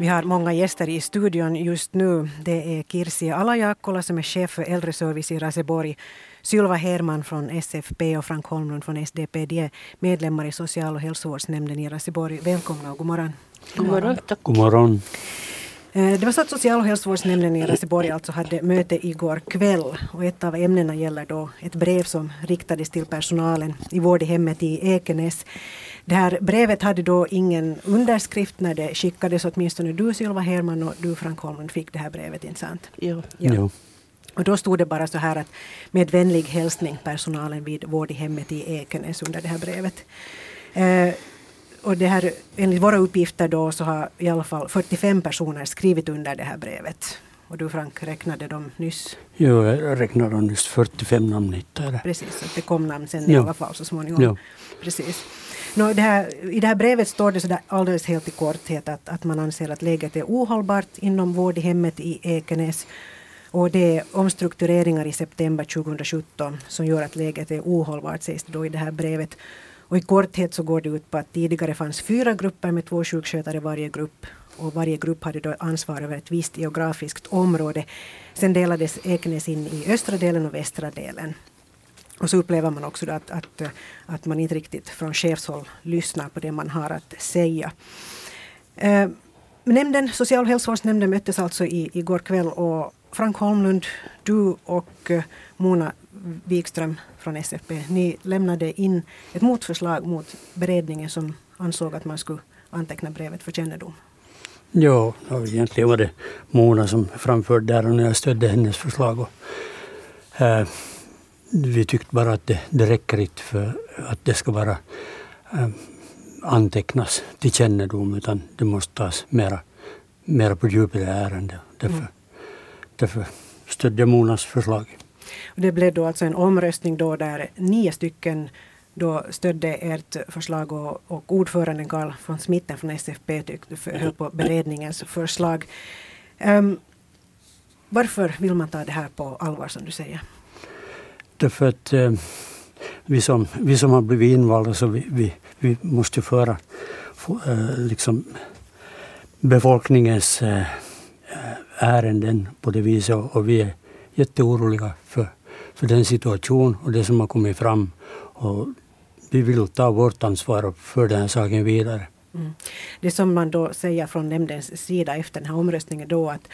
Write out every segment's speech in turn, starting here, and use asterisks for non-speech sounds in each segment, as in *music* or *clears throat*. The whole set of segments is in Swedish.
Vi har många gäster i studion just nu. Det är Kirsi Alajaakkola som är chef för äldreservice i Raseborg. Sylva Herman från SFP och Frank Holmlund från SDP. De är medlemmar i social och hälsovårdsnämnden i Raseborg. Välkomna och god morgon. God morgon. Tack. God morgon. Eh, det var så att social och hälsovårdsnämnden i Raseborg alltså hade möte igår kväll och ett av ämnena gäller då ett brev som riktades till personalen i vård i hemmet i Ekenäs. Det här brevet hade då ingen underskrift när det skickades, åtminstone du Sylva Herman och du Frank Holmlund fick det här brevet, inte sant? Jo. Ja. Jo. Och då stod det bara så här att med vänlig hälsning personalen vid vård i hemmet i Ekenäs under det här brevet. Eh, och det här, enligt våra uppgifter då så har i alla fall 45 personer skrivit under det här brevet. Och du Frank räknade dem nyss. Jo, jag räknade dem nyss 45 namn hittade. Precis, att det kom namn sen i Ja. alla fall så småningom. Ja. Precis. No, det här, I det här brevet står det så där alldeles helt i korthet att, att man anser att läget är ohållbart inom vård i hemmet i Ekenäs. Och det är omstruktureringar i september 2017 som gör att läget är ohållbart sägs det då i det här brevet. Och i korthet så går det ut på att tidigare fanns fyra grupper med två sjukskötare i varje grupp. Och varje grupp hade då ansvar över ett visst geografiskt område. Sen delades Ekenäs in i östra delen och västra delen. Och så upplever man också då att, att, att man inte riktigt från chefshåll lyssnar på det man har att säga. Eh, nämnden, social och hälsovårdsnämnden möttes alltså i, igår kväll och Frank Holmlund, du och eh, Mona Wikström från SFP, ni lämnade in ett motförslag mot beredningen som ansåg att man skulle anteckna brevet för kännedom. Ja, egentligen var det Mona som framförde där och jag stödde hennes förslag. Och, eh, vi tyckte bara att det, det räcker inte för att det ska bara eh, antecknas till kännedom utan det måste tas mera, mera på djupet i ärendet. Därför, Mm. därför stödde jag Monas förslag. Och det blev då alltså en omröstning då där nio stycken då stödde ert förslag och, och ordföranden Carl von Smitten från SFP tyckte för, höll på beredningens förslag. Ehm, varför vill man ta det här på allvar som du säger? Därför att eh, vi, som, vi som har blivit invalda så vi, vi, vi måste föra få, eh, liksom befolkningens eh, ärenden på det viset och, och vi är jätteoroliga för, för den situation och det som har kommit fram. Och vi vill ta vårt ansvar och föra den här saken vidare. Mm. Det som man då säger från nämndens sida efter den här omröstningen då att,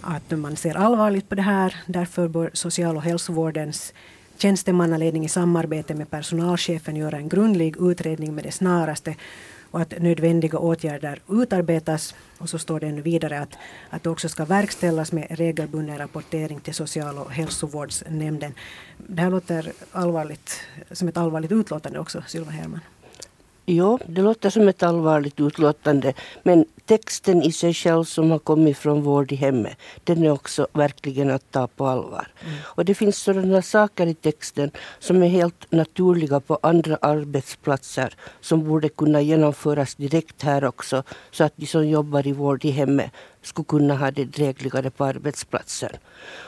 att man ser allvarligt på det här. Därför bör social och hälsovårdens tjänstemannaledning i samarbete med personalchefen göra en grundlig utredning med det snaraste och att nödvändiga åtgärder utarbetas. Och så står det ännu vidare att, att det också ska verkställas med regelbunden rapportering till social och hälsovårdsnämnden. Det här låter allvarligt, som ett allvarligt utlåtande också, Sylva Herman. Jo, det låter som ett allvarligt utlåtande. Men texten i sig själv som har kommit från vård i hemmet, den är också verkligen att ta på allvar. Och det finns sådana saker i texten som är helt naturliga på andra arbetsplatser som borde kunna genomföras direkt här också så att de som jobbar i vård i hemmet skulle kunna ha det drägligare på arbetsplatsen.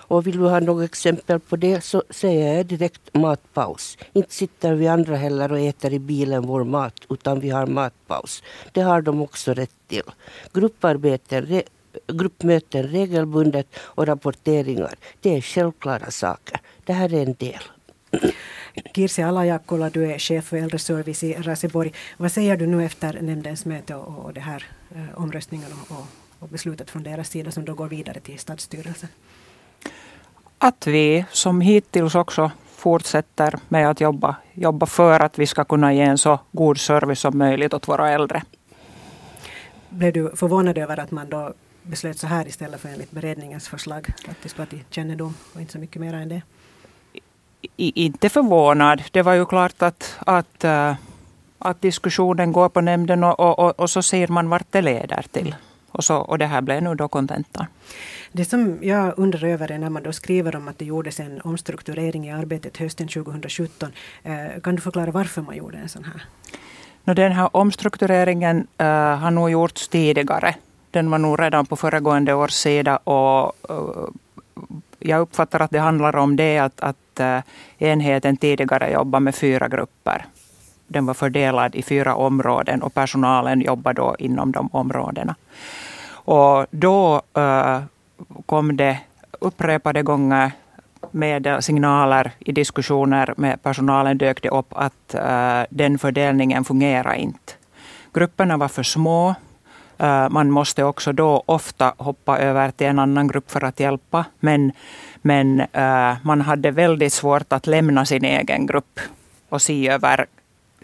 Och vill du ha något exempel på det så säger jag direkt matpaus. Inte sitter vi andra heller och äter i bilen vår mat utan vi har matpaus. Det har de också rätt till. Grupparbeten, re, gruppmöten regelbundet och rapporteringar. Det är självklara saker. Det här är en del. Kirsi Alajakkola, du är chef för äldreservice i Raseborg. Vad säger du nu efter nämndens möte och, och det här eh, omröstningen och, och, och beslutet från deras sida som då går vidare till stadsstyrelsen? att vi som hittills också fortsätter med att jobba, jobba för att vi ska kunna ge en så god service som möjligt åt våra äldre. Blev du förvånad över att man då beslöt så här istället för enligt beredningens förslag? Att det ska vara till kännedom och inte så mycket mer än det? I, inte förvånad. Det var ju klart att, att, äh, att diskussionen går på nämnden och, och, och, och så ser man vart det leder till. Och, så, och det här blev nu då kontentan. Det som jag undrar över är när man då skriver om att det gjordes en omstrukturering i arbetet hösten 2017. Eh, kan du förklara varför man gjorde en sån här? No, den här omstruktureringen äh, har nog gjorts tidigare. Den var nog redan på föregående års sida och äh, jag uppfattar att det handlar om det att, att äh, enheten tidigare jobbade med fyra grupper. Den var fördelad i fyra områden och personalen jobbade då inom de områdena. Och då uh, kom det upprepade gånger med signaler i diskussioner med personalen dök det upp att uh, den fördelningen fungerar inte. Grupperna var för små. Uh, man måste också då ofta hoppa över till en annan grupp för att hjälpa. Men, men uh, man hade väldigt svårt att lämna sin egen grupp och se över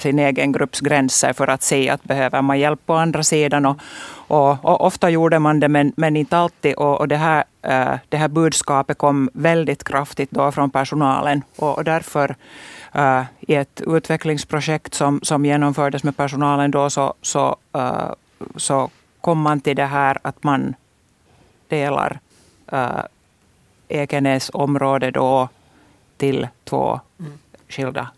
sin egen grupps gränser för att se att behöver man hjälp på andra sidan. Och, och, och ofta gjorde man det, men, men inte alltid. Och, och det, här, uh, det här budskapet kom väldigt kraftigt då från personalen. Och, och därför uh, i ett utvecklingsprojekt som, som genomfördes med personalen då så, så, uh, så kom man till det här att man delar uh, Ekenäs område då till två mm. skilda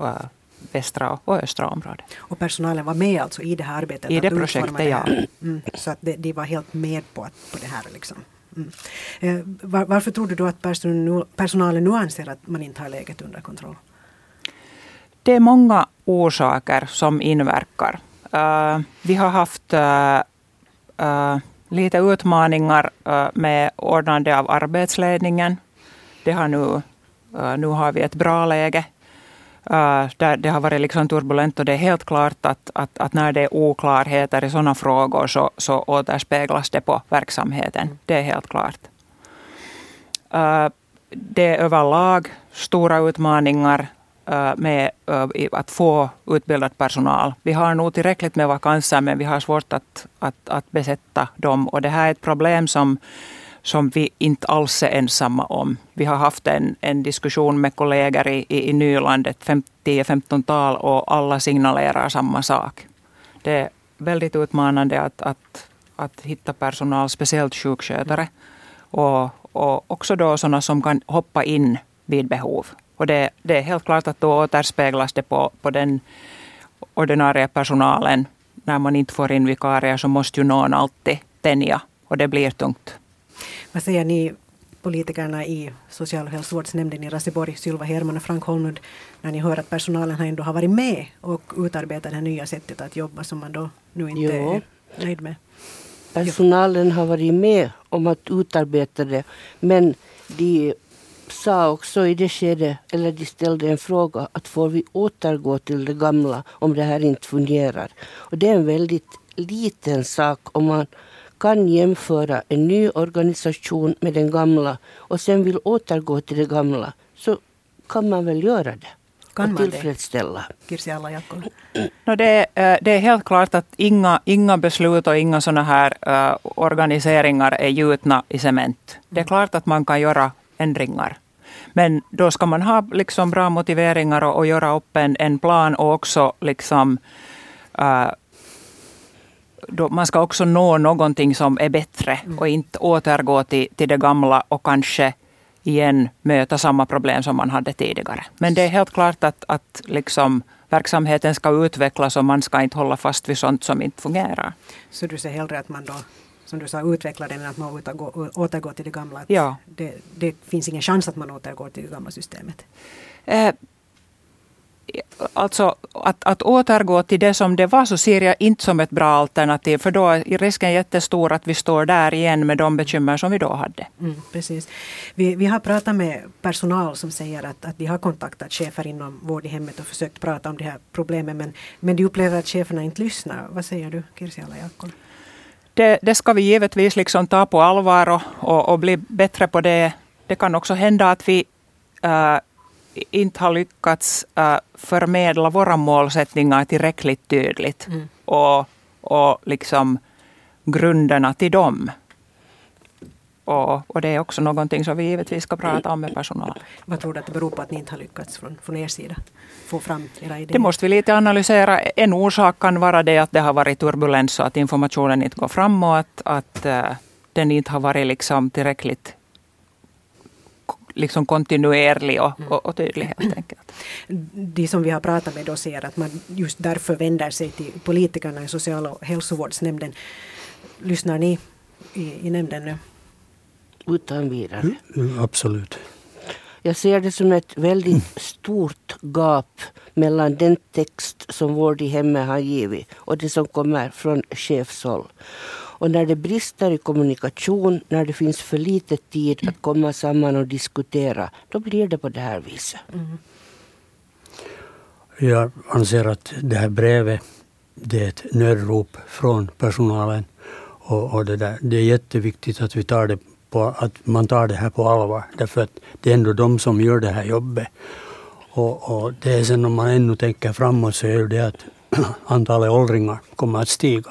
uh, västra och östra området. Och personalen var med alltså i det här arbetet? I det projektet, det ja. Mm, så att de, de, var helt med på, att, på det här. Liksom. Mm. Eh, var, varför tror du då att personalen nu anser att man inte har läget under kontroll? Det är många orsaker som inverkar. Uh, vi har haft uh, uh, lite utmaningar med ordnande av arbetsledningen. Det har nu, nu har vi ett bra läge Uh, där det har varit liksom turbulent och det är helt klart att, att, att när det är oklarheter i sådana frågor så, så återspeglas det på verksamheten. Mm. Det är helt klart. Uh, det är överlag stora utmaningar uh, med att få utbildad personal. Vi har nog tillräckligt med vakanser men vi har svårt att, att, att besätta dem och det här är ett problem som som vi inte alls är ensamma om. Vi har haft en, en diskussion med kollegor i, i, i Nyland, ett 10-15-tal, och alla signalerar samma sak. Det är väldigt utmanande att, att, att hitta personal, speciellt sjukskötare. Och, och också då sådana som kan hoppa in vid behov. Och det, det är helt klart att då återspeglas det på, på den ordinarie personalen. När man inte får in vikarier så måste ju någon alltid tänja och det blir tungt. Vad säger ni politikerna i social och hälsovårdsnämnden i Raseborg, Sylva Herman och Frank Holmlund, när ni hör att personalen har ändå har varit med och utarbetat det nya sättet att jobba som man då nu inte jo. är nöjd med? Personalen har varit med om att utarbeta det, men de sa också i det skedet, eller de ställde en fråga, att får vi återgå till det gamla om det här inte fungerar? Och det är en väldigt liten sak om man kan jämföra en ny organisation med den gamla och sen vill återgå till det gamla så kan man väl göra det. Kan man tillfredsställa. det? No, det, är, eh, det är helt klart att inga, inga beslut och inga sådana här uh, organiseringar är gjutna i cement. Det är mm. klart att man kan göra ändringar. Men då ska man ha liksom bra motiveringar och, och göra upp en, en plan och också liksom, uh, då man ska också nå någonting som är bättre mm. och inte återgå till, till det gamla och kanske igen möta samma problem som man hade tidigare. Men det är helt klart att, att liksom verksamheten ska utvecklas och man ska inte hålla fast vid sånt som inte fungerar. Så du ser hellre att man då som du sa, utveckla den än att man återgår, återgår till det gamla? ja. Det, det, finns ingen chans att man återgår till det gamla systemet? Eh, alltså att, att återgå till det som det var så ser jag inte som ett bra alternativ. För då är risken jättestor att vi står där igen med de bekymmer som vi då hade. Mm, precis. Vi, vi har pratat med personal som säger att, att de har kontaktat chefer inom vård i hemmet och försökt prata om de här problemen. Men, men de upplever att cheferna inte lyssnar. Vad säger du, Kirsi Alajakkola? Det, det, ska vi givetvis liksom ta på allvar och, och, och, bli bättre på det. Det kan också hända att vi äh, inte har lyckats uh, förmedla våra målsättningar tillräckligt tydligt. Mm. Och, och liksom grunderna till dem. Och, och, det är också någonting som vi givetvis ska prata om med personal. Vad tror du att det beror på att ni inte har lyckats från, från er sida få fram era idéer? Det måste vi lite analysera. En orsak kan vara det att det har varit turbulens och att informationen inte går fram och att, att uh, den inte har varit liksom tillräckligt liksom kontinuerlig och, och, och tydlig helt enkelt. De som vi har pratat med då säger att man just därför vänder sig till politikerna i social och hälsovårdsnämnden. Lyssnar ni i, i nämnden nu? Utan vidare. Mm, mm, absolut. Jag ser det som ett väldigt stort gap mellan den text som Vård i hemmet har givit och det som kommer från chefshåll. Och när det brister i kommunikation, när det finns för lite tid att komma samman och diskutera, då blir det på det här viset. Mm. Jag anser att det här brevet det är ett nödrop från personalen. Och, och det, där, det är jätteviktigt att, vi tar det på, att man tar det här på allvar. Därför att det är ändå de som gör det här jobbet. Och, och det är sen om man ännu tänker framåt så är det att *clears throat* antalet åldringar kommer att stiga.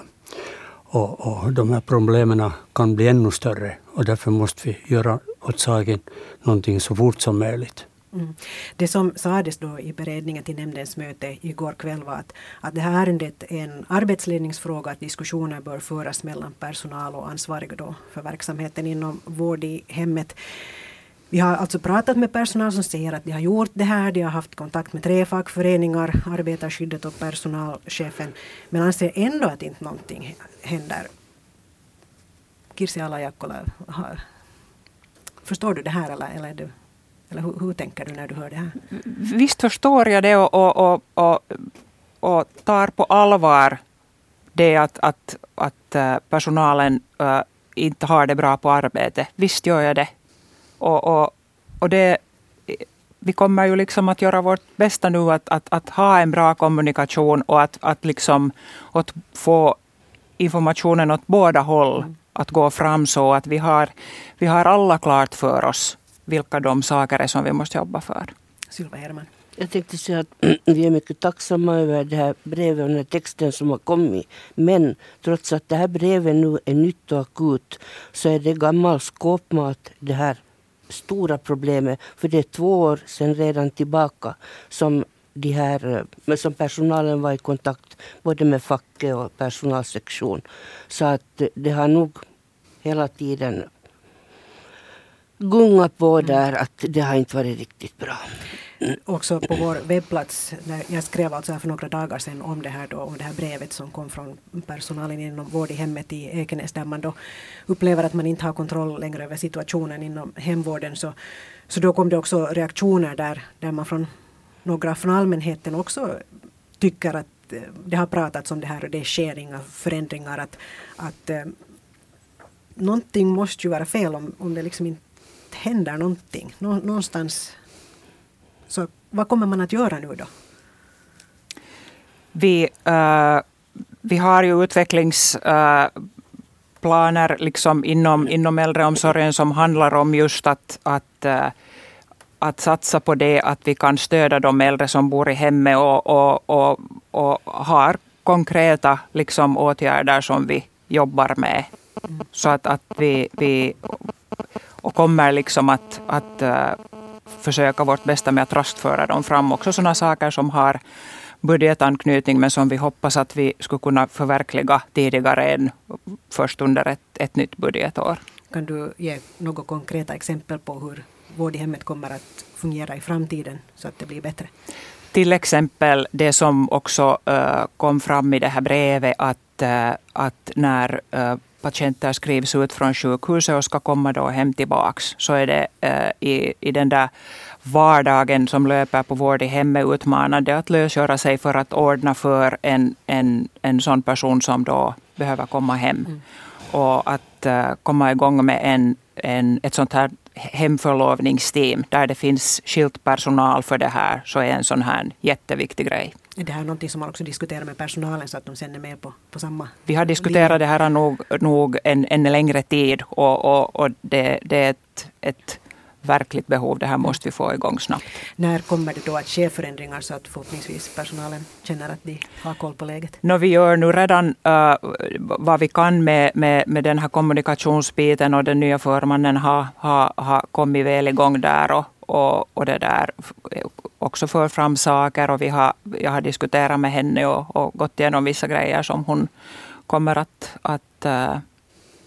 Och, och de här problemen kan bli ännu större och därför måste vi göra åt saken någonting så fort som möjligt. Mm. Det som sades då i beredningen till nämndens möte igår kväll var att, att det här ärendet är en arbetsledningsfråga, att diskussioner bör föras mellan personal och ansvariga då för verksamheten inom vård i hemmet. Vi har alltså pratat med personal som säger att de har gjort det här. De har haft kontakt med tre fackföreningar, arbetarskyddet och personalchefen. Men anser ändå att inte någonting händer. Kirsi Alajakkola, förstår du det här eller, eller, du, eller hur, hur, tänker du när du hör det här? Visst förstår jag det och, och, och, och, och tar på allvar det att, att, att eh, personalen eh, inte har det bra på arbetet. Visst gör jag det. Och, och, och det, vi kommer ju liksom att göra vårt bästa nu att, att, att ha en bra kommunikation och att, att, liksom, att få informationen åt båda håll mm. att gå fram så att vi har, vi har alla klart för oss vilka de saker är som vi måste jobba för. Sylva Herman. Jag tänkte säga att *clears throat* vi är mycket tacksamma över det här brevet och den här texten som har kommit. Men trots att det här brevet nu är nytt och akut så är det gammal skåpmat det här stora problemet. För det är två år sedan redan tillbaka som, de här, eh, som personalen var i kontakt både med facket och personalsektion. Så att eh, det har nog hela tiden gungat på där att det har inte varit riktigt bra. Också på vår webbplats, när jag skrev alltså för några dagar sedan om det här, då, om det här brevet som kom från personalen inom vård i hemmet i Ekenäs där man då upplever att man inte har kontroll längre över situationen inom hemvården. Så, så då kom det också reaktioner där, där man från några från allmänheten också tycker att eh, det har pratats om det här och det sker inga förändringar. Att, att eh, någonting måste ju vara fel om, om det liksom inte händer någonting. Nå, någonstans så vad kommer man att göra nu då? Vi, uh, vi har ju utvecklingsplaner uh, liksom inom, inom äldreomsorgen som handlar om just att, att uh, att satsa på det att vi kan stödja de äldre som bor i hemmet och, och, och, och har konkreta liksom, åtgärder som vi jobbar med. Så att, att vi, vi och kommer liksom att, att försöka vårt bästa med att rastföra dem fram. Också sådana saker som har budgetanknytning men som vi hoppas att vi skulle kunna förverkliga tidigare än först under ett, ett nytt budgetår. Kan du ge några konkreta exempel på hur vård i hemmet kommer att fungera i framtiden så att det blir bättre? Till exempel det som också uh, kom fram i det här brevet att, uh, att när patienter skrivs ut från sjukhuset och ska komma då hem tillbaks så är det eh, i, i den där vardagen som löper på vård i hemmet utmanande att lösgöra sig för att ordna för en, en, en sån person som då behöver komma hem. Mm. Och att uh, komma igång med en, en, ett sånt här hemförlovningsteam där det finns skilt personal för det här så är en sån här jätteviktig grej. Är det här någonting som man också diskuterar med personalen så att de sen är med på, på samma Vi har diskuterat det här nog, nog en, en längre tid och, och, och det, det är ett, ett verkligt behov. Det här måste vi få igång snabbt. När kommer det då att ske förändringar så att förhoppningsvis personalen känner att de har koll på läget? No, vi gör nu redan uh, vad vi kan med, med, med den här kommunikationsbiten och den nya förmannen har, har, har kommit väl igång där och, och, och det där också för fram saker och vi har, jag har diskuterat med henne och, och gått igenom vissa grejer som hon kommer att, att uh,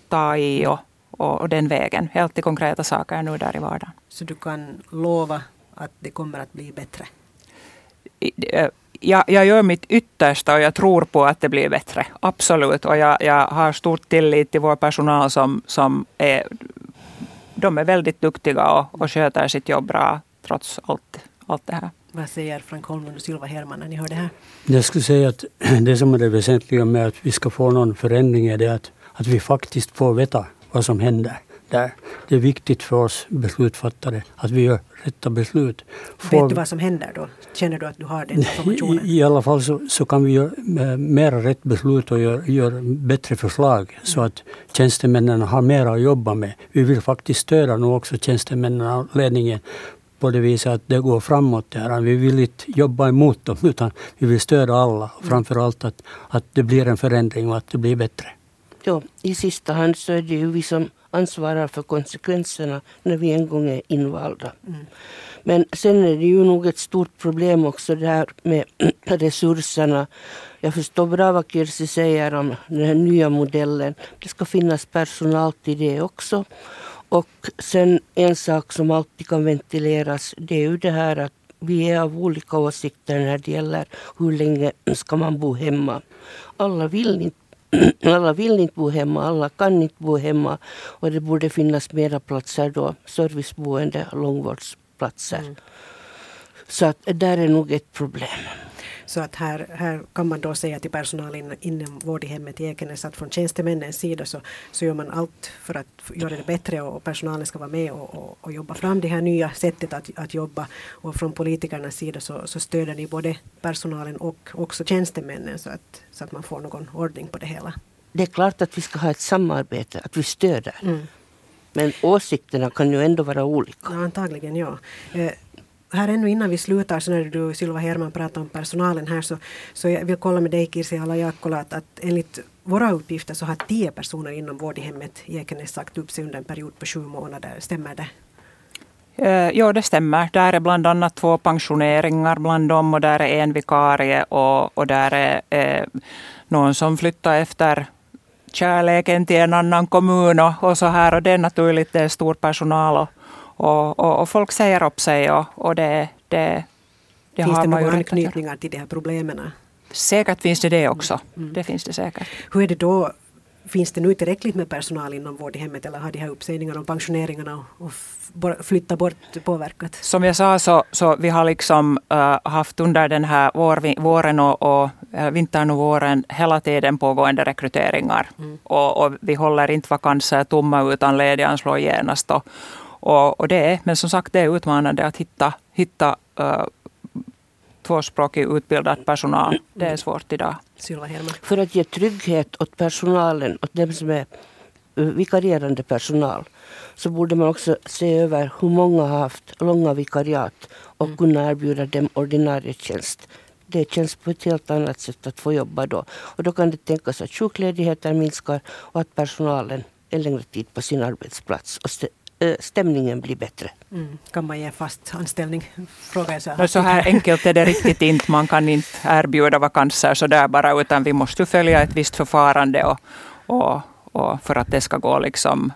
ta i och, och, och, den vägen. Helt i konkreta saker nu där i vardagen. Så du kan lova att det kommer att bli bättre? Eh, jag, jag gör mitt yttersta och jag tror på att det blir bättre. Absolut. Och jag, jag har stor tillit till vår personal som, som är, de är väldigt duktiga och, och sköter sitt jobb bra trots allt allt det här. Vad säger Frank Holmlund och Sylva Herman när ni hör det här? Jag skulle säga att *clears throat* det som är det väsentliga med att vi ska få någon förändring är det att, att vi faktiskt får veta vad som händer där. Det är viktigt för oss beslutsfattare att vi gör rätta beslut. Får, Vet du vad som händer då? Känner du att du har den informationen? I, i alla fall så, så kan vi göra mera rätt beslut och göra gör bättre förslag mm. så att tjänstemännen har mera att jobba med. Vi vill faktiskt stödja nu också tjänstemännen och ledningen på det viset att det går framåt. Där. Vi vill inte jobba emot dem utan vi vill stödja alla. Mm. framför allt att, att det blir en förändring och att det blir bättre. Ja, I sista hand så är det ju vi som ansvarar för konsekvenserna när vi en gång är invalda. Mm. Men sen är det ju nog ett stort problem också det här med *clears throat* resurserna. Jag förstår bra vad Kirsi säger om den här nya modellen. Det ska finnas personal till det också. Och sen en sak som alltid kan ventileras det är ju det här att vi är av olika åsikter när det gäller hur länge *clears throat* ska man bo hemma. Alla vill inte *clears throat* alla vill inte bo hemma, alla kan inte bo hemma och det borde finnas mera platser då, serviceboende långvårdsplatser. Mm. Så att där är nog ett problem. Så att här, här kan man då säga till personalen inom vård i hemmet i Ekenäs att från tjänstemännens sida så, så gör man allt för att göra det bättre och personalen ska vara med och, och, och jobba fram det här nya sättet att, att jobba. Och från politikernas sida så, så stöder ni både personalen och också tjänstemännen så att, så att man får någon ordning på det hela. Det är klart att vi ska ha ett samarbete, att vi stöder. Mm. Men åsikterna kan ju ändå vara olika. Ja, antagligen ja. Eh, här ännu innan vi slutar, så när du Sylva Herman pratar om personalen här, så, så jag vill kolla med dig Kirsi Alajakkola att, att enligt våra uppgifter så har tio personer inom vård i hemmet i Ekenäs sagt upp sig under en period på sju månader. Stämmer det? Eh, ja, det stämmer. Där är bland annat två pensioneringar bland dem och där är en vikarie och, och där är eh, någon som flyttar efter kärleken till en annan kommun och, och så här. Och det är naturligt, det är stor personal och, och, och, och folk säger upp sig och, och det, det, det Finns det några anknytningar till de här problemen? Säkert finns det det också. Mm. Det finns det säkert. Hur är det då Finns det nu tillräckligt med personal inom vård i hemmet eller har de här uppsägningarna och pensioneringarna och flytta bort påverkat? Som jag sa så, så vi har liksom uh, haft under den här vår, våren och, och uh, vintern och våren hela tiden pågående rekryteringar. Mm. Och, och, vi håller inte vakanser tomma utan lediga anslår genast. Och, och, och, det är, men som sagt det är utmanande att hitta, hitta uh, tvåspråkig utbildad personal. Det är svårt idag. För att ge trygghet åt personalen, åt dem som är vikarierande personal, så borde man också se över hur många har haft långa vikariat och mm. kunna erbjuda dem ordinarie tjänst. Det känns på ett helt annat sätt att få jobba då. Och då kan det tänkas att sjukledigheten minskar och att personalen en längre tid på sin arbetsplats och stämningen blir bättre. Mm. Kan man ge fast anställning? Frågar jag så, här. så här enkelt är det riktigt inte. Man kan inte erbjuda vakanser så där bara, utan vi måste följa ett visst förfarande och, och, och för att det ska gå liksom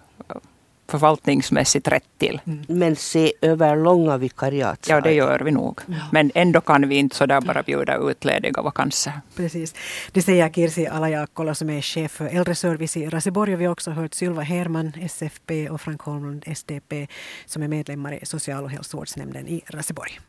förvaltningsmässigt rätt till. Mm. Men se över långa vikariat. Ja, det gör vi nog. Ja. Men ändå kan vi inte sådär bara bjuda ut lediga vakanser. Precis. Det säger Kirsi Alajakola som är chef för äldreservice i Raseborg. Vi har också hört Sylva Herman, SFP och Frank Holmlund, SDP, som är medlemmar i social och hälsovårdsnämnden i Raseborg.